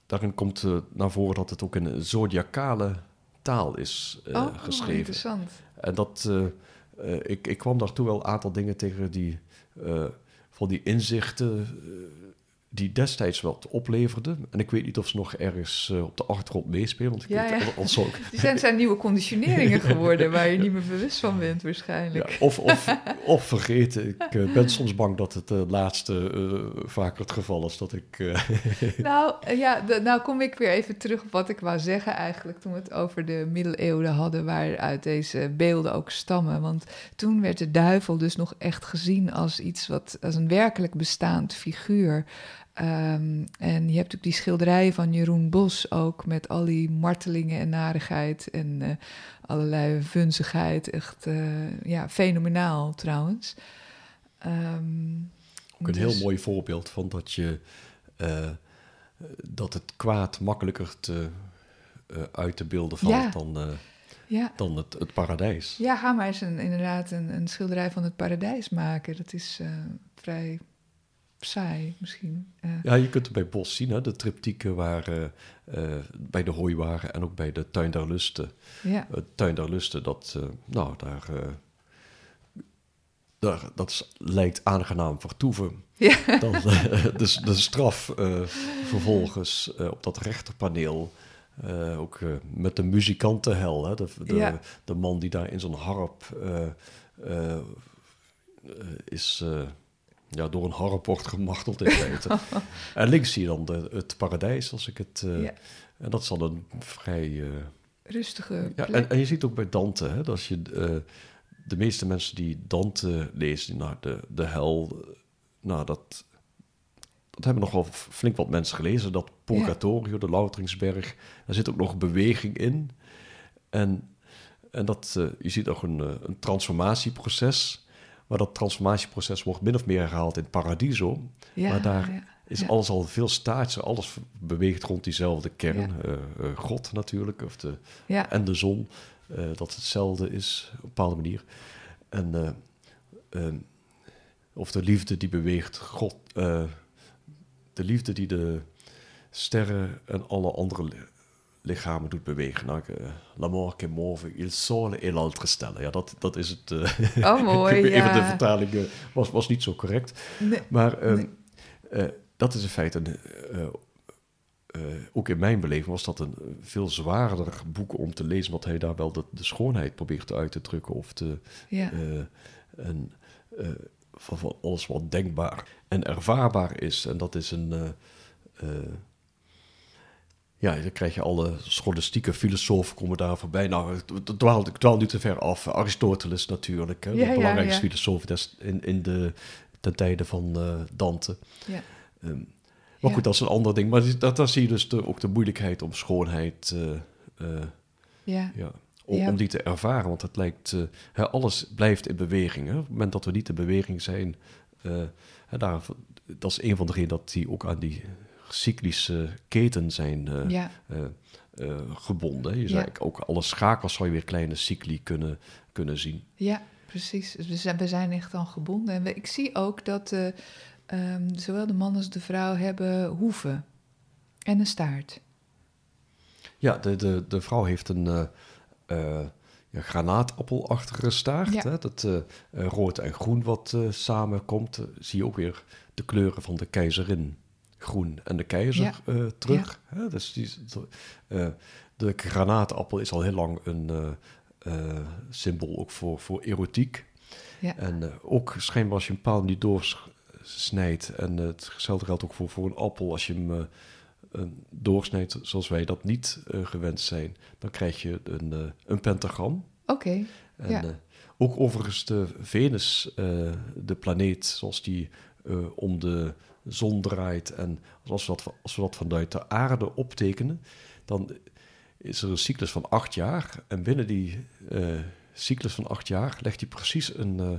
daarin komt naar voren dat het ook in een zodiacale taal is oh, geschreven. interessant. En dat, ik, ik kwam daartoe wel een aantal dingen tegen die, van die inzichten eh, die destijds wat opleverden. En ik weet niet of ze nog ergens eh, op de achtergrond meespelen, want ik Ja, weet, ja. Die zijn, zijn nieuwe conditioneringen geworden waar je niet meer bewust van bent ja, waarschijnlijk. of, of, of vergeten. Ik eh, ben soms bang dat het eh, laatste vaker het geval is dat ik... Nou, ja, de- nou kom ik weer even terug op wat ik wou zeggen eigenlijk toen we het over de middeleeuwen hadden, waaruit deze beelden ook stammen. Want toen werd de duivel dus nog echt gezien als iets wat, als een werkelijk bestaand figuur. Ehm, en je hebt ook die schilderijen van Jeroen Bos ook, met al die martelingen en narigheid en eh, allerlei vunzigheid. Echt, eh, ja, fenomenaal trouwens. Ehm, Ook een dus- heel mooi voorbeeld van dat je eh, dat het kwaad makkelijker te, uit te beelden valt Ja. dan, Ja. dan het, het paradijs. Ja, ga maar eens een, inderdaad een, een schilderij van het paradijs maken. Dat is vrij saai misschien. Eh, Ja, je kunt het bij Bos zien, hè? de triptieken waren eh, bij de hooiwagen en ook bij de Tuin der Lusten. ja. Het Tuin der Lusten, dat, eh, nou, daar, eh, daar, dat lijkt aangenaam vertoeven. Ja. Dan, eh, dus de straf eh, vervolgens eh, op dat rechterpaneel, eh, ook eh, met de muzikantenhel, hè? De, de, Ja. de man die daar in zo'n harp eh, eh, eh, is... ja, door een harp wordt gemarteld in feite. en links zie je dan de, het paradijs, als ik het... eh, Ja. En dat is dan een vrij... eh, Rustige ja, plek. en, en je ziet ook bij Dante, hè, dat als je eh, de meeste mensen die Dante lezen, nou, de, de hel, nou, dat, dat hebben nog wel flink wat mensen gelezen. Dat Purgatorio, de Louteringsberg, daar zit ook nog beweging in. En, en dat, je ziet ook een, een transformatieproces. Maar dat transformatieproces wordt min of meer herhaald in Paradiso. ja, maar daar ja. Is Ja. alles al veel staartser, alles beweegt rond diezelfde kern. Eh, eh, God natuurlijk, of de, en de zon, eh, dat hetzelfde is op een bepaalde manier. En, eh, ehm, of de liefde die beweegt, God, de liefde die de sterren en alle andere lichamen doet bewegen. Nou, ik, eh, L'amour qui move il sole e l'altre stelle. Ja, dat, dat is het. eh, Oh, mooi, Even de vertaling eh, was, was niet zo correct. Nee, Maar ehm, Nee. eh, dat is in feite, een, eh, eh, ook in mijn beleving was dat een veel zwaarder boek om te lezen, omdat hij daar wel de, de schoonheid probeert uit te drukken of te, ja. eh, en, eh, van, van alles wat denkbaar en ervaarbaar is. En dat is een. Ja, dan krijg je alle scholastieke filosofen komen daar voorbij. Nou, ik dwaal, ik dwaal nu te ver af. Aristoteles natuurlijk, hè, de ja, belangrijkste ja. filosoof in, in de, ten tijde van eh, Dante. ja. Ehm, maar goed, dat is een ander ding. Maar dat, daar zie je dus de, ook de moeilijkheid om schoonheid eh, eh, ja. ja, om, om die te ervaren. Want het lijkt, hè, alles blijft in beweging. Hè? Op het moment dat we niet in beweging zijn, hè, daar, dat is een van de redenen dat die ook aan die cyclische keten zijn eh, ja. eh, eh, gebonden. Je zou ook alle schakels zou je weer kleine cycli kunnen, kunnen zien. Ja, precies. Dus we zijn, we zijn echt dan gebonden. En we- ik zie ook dat eh, ehm, zowel de man als de vrouw hebben hoeven en een staart. Ja, de, de, de vrouw heeft een eh, ja, granaatappelachtige staart. Ja. Hè? Dat rood en groen wat samenkomt. Zie je ook weer de kleuren van de keizerin. Groen en de keizer eh, terug. Hè? Dus die, eh, de granaatappel is al heel lang een eh, symbool ook voor, voor erotiek. Ja. En ook schijnbaar als je een paal niet doorsnijdt... en hetzelfde geldt ook voor, voor een appel... als je hem doorsnijdt zoals wij dat niet gewend zijn... dan krijg je een, een pentagram. Oké, En ja. ook overigens de Venus, de planeet zoals die om de zon draait. En als we, dat, als we dat vanuit de aarde optekenen, dan is er een cyclus van acht jaar. En binnen die uh, cyclus van acht jaar legt hij precies een uh,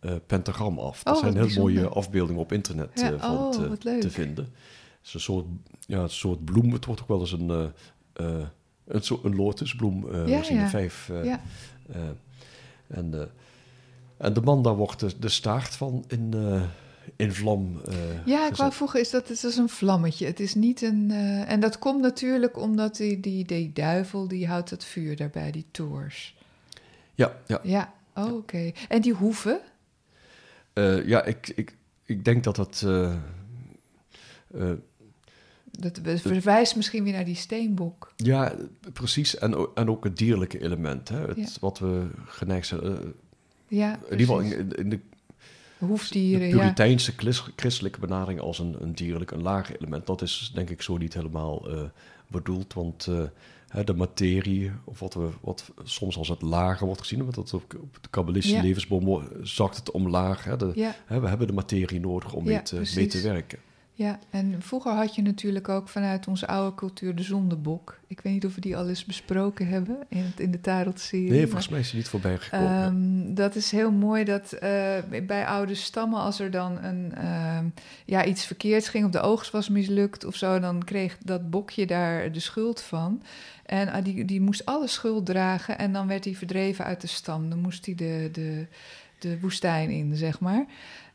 uh, pentagram af. Er Oh, zijn heel mooie afbeeldingen op internet Ja, van oh, te, vinden. Het is een soort, ja, een soort bloem. Het wordt ook wel eens een, een, soort, een lotusbloem. Ja, zien ja. er vijf. ja. en, en de man, daar wordt de, de staart van in, in vlam uh, Ja, ik wou vroegen, is dat het is een vlammetje. Het is niet een. Uh, en dat komt natuurlijk omdat die, die, die duivel die houdt het vuur daarbij, die toors. Ja, ja. Ja, oh, oké. Okay. En die hoeven? Uh, ja, ik, ik, ik denk dat dat. dat verwijst misschien weer naar die steenbok. Ja, precies. En, en ook het dierlijke element. Hè? Het, Ja. Wat we geneigd zijn. ja, in ieder geval in, in de Hoefdieren, de Puriteinse ja. christelijke benadering als een, een dierlijk, een lager element, dat is denk ik zo niet helemaal uh, bedoeld. Want uh, de materie, of wat, we, wat soms als het lager wordt gezien, want dat op, op de kabbalistische Ja. levensboom zakt het omlaag. Hè, de, Ja. hè, we hebben de materie nodig om mee, te, mee precies. te werken. Ja, en vroeger had je natuurlijk ook vanuit onze oude cultuur de zondebok. Ik weet niet of we die al eens besproken hebben in, het, in de Tarot-serie. Nee, volgens mij is die niet voorbij gekomen. Ehm, dat is heel mooi dat eh, bij oude stammen, als er dan een, ehm, ja, iets verkeerds ging of de oogst was mislukt of zo, dan kreeg dat bokje daar de schuld van. En ah, die, die moest alle schuld dragen en dan werd hij verdreven uit de stam. Dan moest hij de, de, de woestijn in, zeg maar.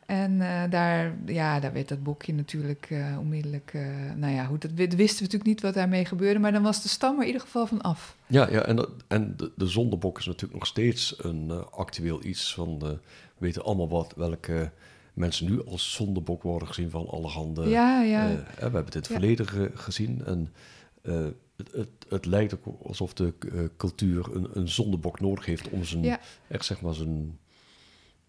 En eh, daar, ja, daar werd dat bokje natuurlijk eh, onmiddellijk. eh, nou ja, goed, dat wi- wisten we natuurlijk niet wat daarmee gebeurde, maar dan was de stam er in ieder geval van af. Ja, ja en, dat- en de, de zondebok is natuurlijk nog steeds een actueel iets van... we weten allemaal wat, welke mensen nu als zondebok worden gezien van allerhande... ja, ja. We hebben het in het Ja. verleden ge- gezien en het, het, het lijkt ook alsof de cultuur een, een zondebok nodig heeft om zijn, Ja. echt zeg maar zijn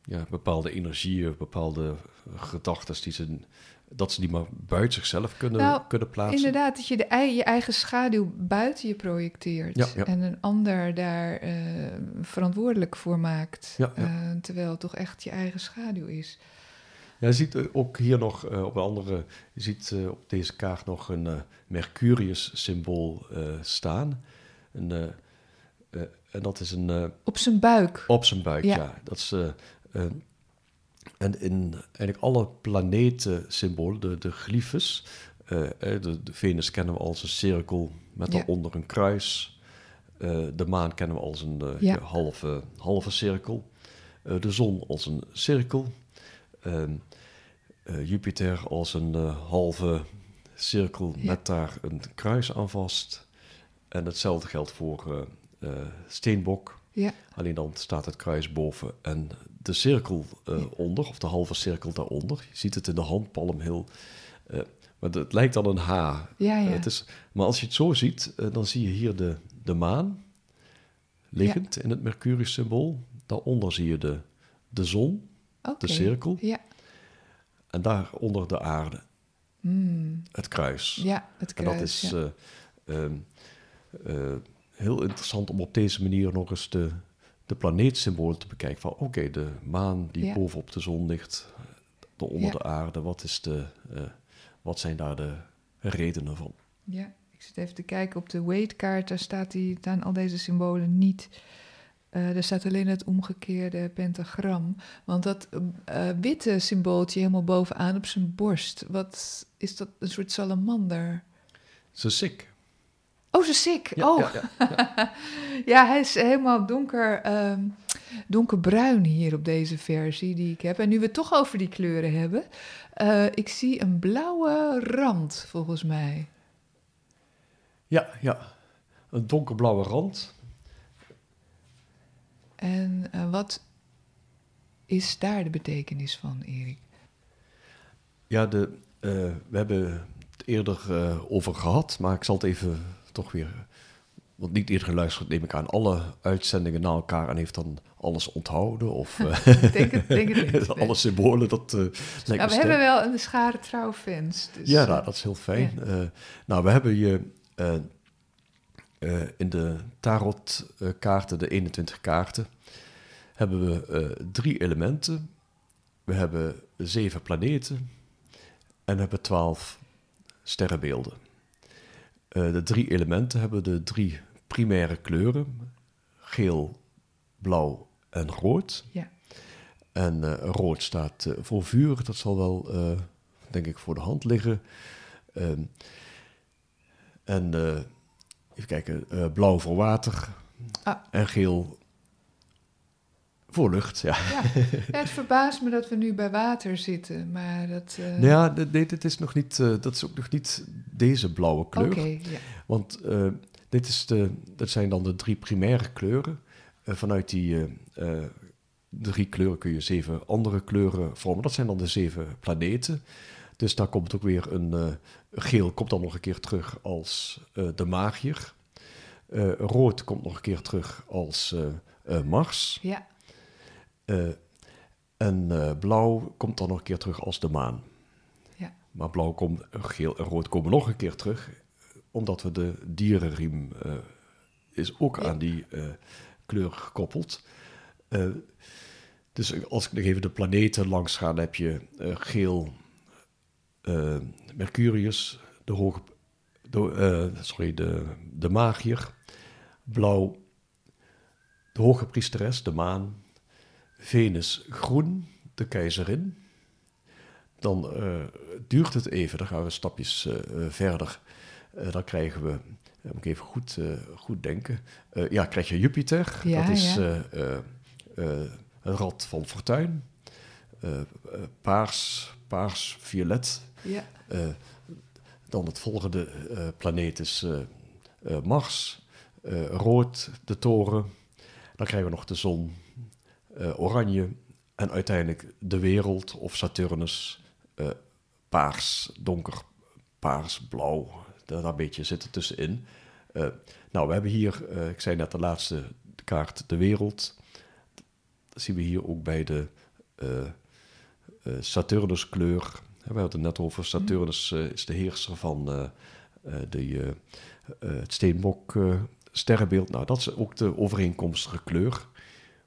ja, bepaalde energieën, bepaalde gedachten, die ze, dat ze die maar buiten zichzelf kunnen, Nou, kunnen plaatsen. Inderdaad, dat je de, je eigen schaduw buiten je projecteert. Ja, ja. En een ander daar eh, verantwoordelijk voor maakt. Ja, eh, terwijl het toch echt je eigen schaduw is. Ja, je ziet eh, ook hier nog eh, op een andere, je ziet eh, op deze kaart nog een eh, Mercurius-symbool eh, staan. Een, eh, eh, en dat is een, eh, Op zijn buik. Op zijn buik, ja. Dat is, eh, eh, en in eigenlijk alle planeten-symbolen, de, de glyphus, eh, eh, de, de Venus kennen we als een cirkel met Ja. daaronder een kruis. Eh, de maan kennen we als een eh, Ja. halve, halve cirkel. Eh, de zon als een cirkel. Ehm, eh, Jupiter als een eh, halve cirkel Ja. met daar een kruis aan vast. En hetzelfde geldt voor eh, eh, Steenbok. Ja, Alleen dan staat het kruis boven en de cirkel eh, onder, of de halve cirkel daaronder. Je ziet het in de handpalm heel. eh, maar het lijkt dan een H. ja, ja. Het is, maar als je het zo ziet, eh, dan zie je hier de, de maan liggend in het Mercurius-symbool. Daaronder zie je de, de zon, de cirkel. Ja. en daaronder de aarde, Hmm. het kruis. ja, het En kruis. dat is ja. eh, ehm, eh, heel interessant om op deze manier nog eens de, de planeetsymbolen te bekijken. Van oké, de maan die Ja. bovenop de zon ligt, de onder Ja. de aarde, wat, is de, eh, wat zijn daar de redenen van? Ja, ik zit even te kijken op de weightkaart. Daar staat die, staan al deze symbolen niet. Eh er staat alleen het omgekeerde pentagram. Want dat eh, witte symbooltje helemaal bovenaan op zijn borst. Wat is dat? Een soort salamander. Ze sick. Oh, ze sick. Ja, oh, ja, ja. ja, hij is helemaal donker, ehm, donkerbruin hier op deze versie die ik heb. En nu we het toch over die kleuren hebben. eh, ik zie een blauwe rand, volgens mij. ja, ja. Een donkerblauwe rand. En eh, wat is daar de betekenis van, Erik? Ja, de, eh, we hebben eerder eh, over gehad, maar ik zal het even toch weer... Want niet eerder geluisterd, neem ik aan, alle uitzendingen na elkaar en heeft dan alles onthouden. Of eh, Ik denk het, denk het niet. alle symbolen, dat eh, lijkt Nou, we sterk. hebben wel een schare trouw fans. Dus, Ja, eh, nou, dat is heel fijn. Eh, nou, we hebben eh, eh, in de tarotkaarten, de 21 kaarten, hebben we eh, drie elementen. We hebben zeven planeten en we hebben twaalf sterrenbeelden. Eh, de drie elementen hebben de drie primaire kleuren: geel, blauw en rood. Ja. En eh, rood staat eh, voor vuur. Dat zal wel, denk ik, voor de hand liggen. Ehm, en even kijken, blauw voor water. Ah. En geel voor lucht. Ja. Ja. Het verbaast me dat we nu bij water zitten, maar dat... eh, Nou ja, nee, dit is nog niet, eh, dat is ook nog niet deze blauwe kleur. Oké, ja. Want eh, dit is de, dat zijn dan de drie primaire kleuren. Vanuit die drie kleuren kun je zeven andere kleuren vormen. Dat zijn dan de zeven planeten. Dus daar komt ook weer een geel, komt dan nog een keer terug als de magier. Rood komt nog een keer terug als Mars. Ja, Eh, en eh, blauw komt dan nog een keer terug als de maan. Ja. Maar blauw, komt, geel en rood komen nog een keer terug, omdat we de dierenriem eh, is ook Ja. aan die eh, kleur gekoppeld. Eh, dus als ik nog even de planeten langs ga, dan heb je eh, geel eh, Mercurius, de hoge, de, eh, sorry, de, de magier, blauw de hoge priesteres, de maan, Venus groen, de keizerin. Dan eh, duurt het even, dan gaan we stapjes eh, eh, verder. Dan krijgen we, moet ik even goed, goed denken. Ja, krijg je Jupiter, Ja, dat is ja. een rad van fortuin. Paars, paars, violet. ja, dan het volgende planeet is Mars, rood, de toren. Dan krijgen we nog de zon, eh, oranje. En uiteindelijk de wereld of Saturnus, eh, paars, donker, paars, blauw. Daar een beetje zit er tussenin. Eh, nou, we hebben hier, ik zei net de laatste kaart, de wereld. Dat zien we hier ook bij de eh, Saturnus-kleur. We hadden het net over Saturnus eh, is de heerser van de, het steenbok sterrenbeeld. Nou, dat is ook de overeenkomstige kleur.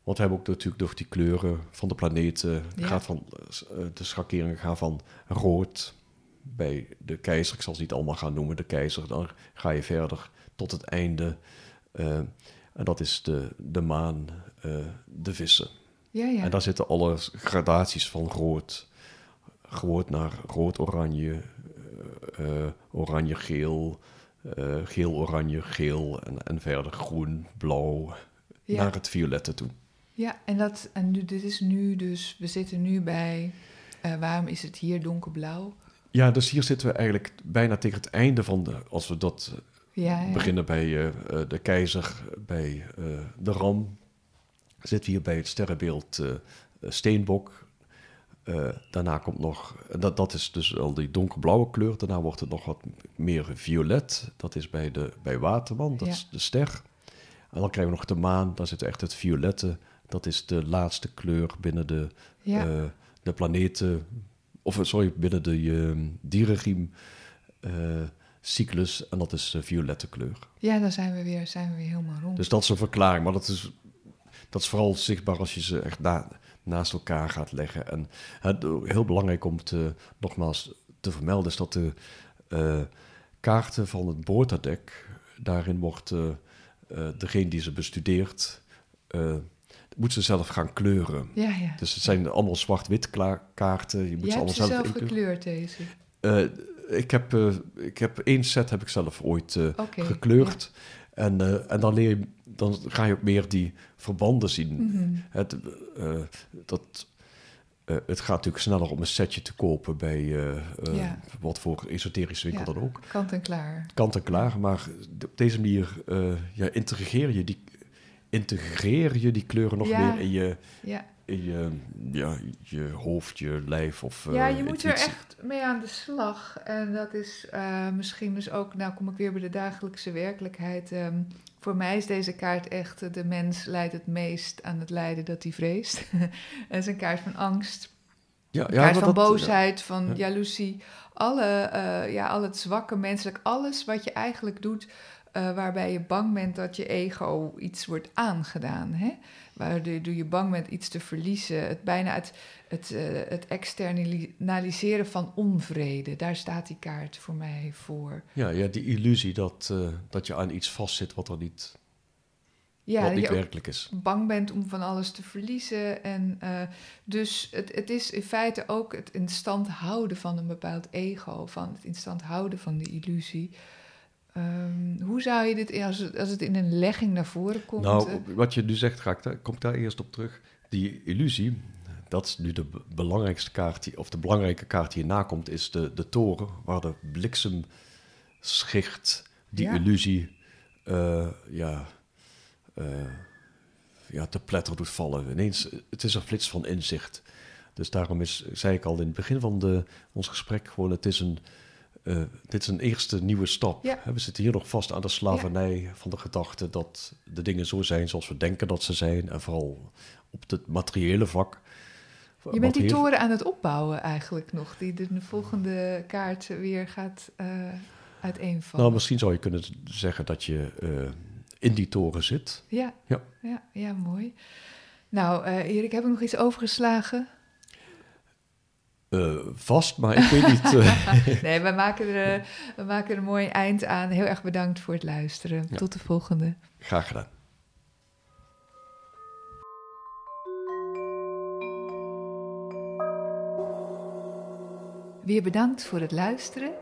Want we hebben ook natuurlijk door die kleuren van de planeten. Ja. Gaat van, eh, de schakeringen gaan van rood bij de keizer. Ik zal ze niet allemaal gaan noemen, de keizer. Dan ga je verder tot het einde. eh, en dat is de, de maan, eh, de vissen. ja, ja. En daar zitten alle gradaties van rood. Rood naar rood-oranje, oranje-geel, geel-oranje, geel en, en verder groen, blauw, ja. naar het violette toe. Ja, en, dat, en nu, dit is nu dus, we zitten nu bij, eh, waarom is het hier donkerblauw? Ja, dus hier zitten we eigenlijk bijna tegen het einde van de, als we dat Ja, ja. beginnen bij eh, eh, de keizer, bij eh, de ram, zitten we hier bij het sterrenbeeld eh, eh, Steenbok. Eh, daarna komt nog, dat, dat is dus al die donkerblauwe kleur. Daarna wordt het nog wat meer violet. Dat is bij, de, bij Waterman, dat Ja. is de ster. En dan krijgen we nog de maan, daar zit echt het violette. Dat is de laatste kleur binnen de, ja. eh, de planeten, of eh, sorry, binnen de uh, dierenriem eh, cyclus. En dat is de violette kleur. ja, dan zijn we weer, zijn we weer helemaal rond. Dus dat is een verklaring, maar dat is, dat is vooral zichtbaar als je ze echt na, naast elkaar gaat leggen. En het, heel belangrijk om te, nogmaals te vermelden is dat de kaarten van het boordadek, daarin wordt eh, degene die ze bestudeert, moet ze zelf gaan kleuren. ja, ja. Dus het zijn allemaal zwart-wit kaarten. Je moet ze hebt allemaal ze zelf gekleurd, deze. Eh, ik, heb, eh, ik heb één set heb ik zelf ooit Oké. gekleurd. En, en dan, leer je, dan ga je ook meer die verbanden zien. Mhm. Het, dat, het gaat natuurlijk sneller om een setje te kopen bij wat voor esoterische winkel dan ook. Kant en klaar. Kant en klaar, maar op deze manier ja, integreer je die, integreer je die kleuren nog Ja. meer in je, Ja. in je, ja, je hoofd, je lijf of ja, eh, je moet er echt mee aan de slag. En dat is eh, misschien dus ook, nou kom ik weer bij de dagelijkse werkelijkheid. Ehm, voor mij is deze kaart echt, eh, de mens leidt het meest aan het lijden dat hij vreest. Het is een kaart van angst, Ja, ja, kaart van dat- boosheid, van Ja. jaloezie. Alle, eh, ja, al het zwakke menselijk, alles wat je eigenlijk doet... eh, waarbij je bang bent dat je ego iets wordt aangedaan. Hè? Waardoor je bang bent iets te verliezen. Het bijna het, het, eh, het externaliseren van onvrede. Daar staat die kaart voor mij voor. Ja, ja, die illusie dat, eh, dat je aan iets vastzit wat er niet, Ja, wat dat niet je ook werkelijk is. bang bent om van alles te verliezen. En dus het, het is in feite ook het in stand houden van een bepaald ego, van het in stand houden van de illusie. Ehm, hoe zou je dit, als het, als het in een legging naar voren komt? eh, Nou, wat je nu zegt, ga ik daar, kom ik daar eerst op terug. Die illusie, dat is nu de be- belangrijkste kaart, die, of de belangrijke kaart die hierna komt, is de, de toren, waar de bliksemschicht die Ja. illusie eh, ja, eh, ja, te pletter doet vallen. Ineens, het is een flits van inzicht. Dus daarom is, zei ik al in het begin van de, ons gesprek, gewoon het is een, eh, dit is een eerste nieuwe stap. Ja. We zitten hier nog vast aan de slavernij van de gedachte dat de dingen zo zijn zoals we denken dat ze zijn. En vooral op het materiële vlak. je bent die toren aan het opbouwen eigenlijk nog, die de volgende kaart weer gaat eh uiteenvallen. Nou, misschien zou je kunnen zeggen dat je eh, in die toren zit. Ja, Ja. ja, ja, mooi. Nou, Erik, heb ik nog iets overgeslagen? Eh, vast, maar ik weet niet. eh, Nee, we maken, er, eh, we maken er een mooi eind aan. Heel erg bedankt voor het luisteren. Ja. Tot de volgende. graag gedaan. Weer bedankt voor het luisteren.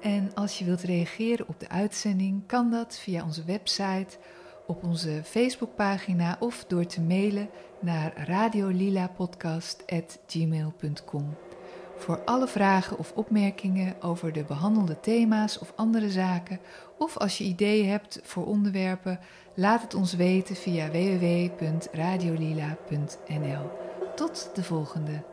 En als je wilt reageren op de uitzending, kan dat via onze website, op onze Facebookpagina of door te mailen naar radiolilapodcast.gmail.com. Voor alle vragen of opmerkingen over de behandelde thema's of andere zaken, of als je ideeën hebt voor onderwerpen, laat het ons weten via www.radiolila.nl. Tot de volgende.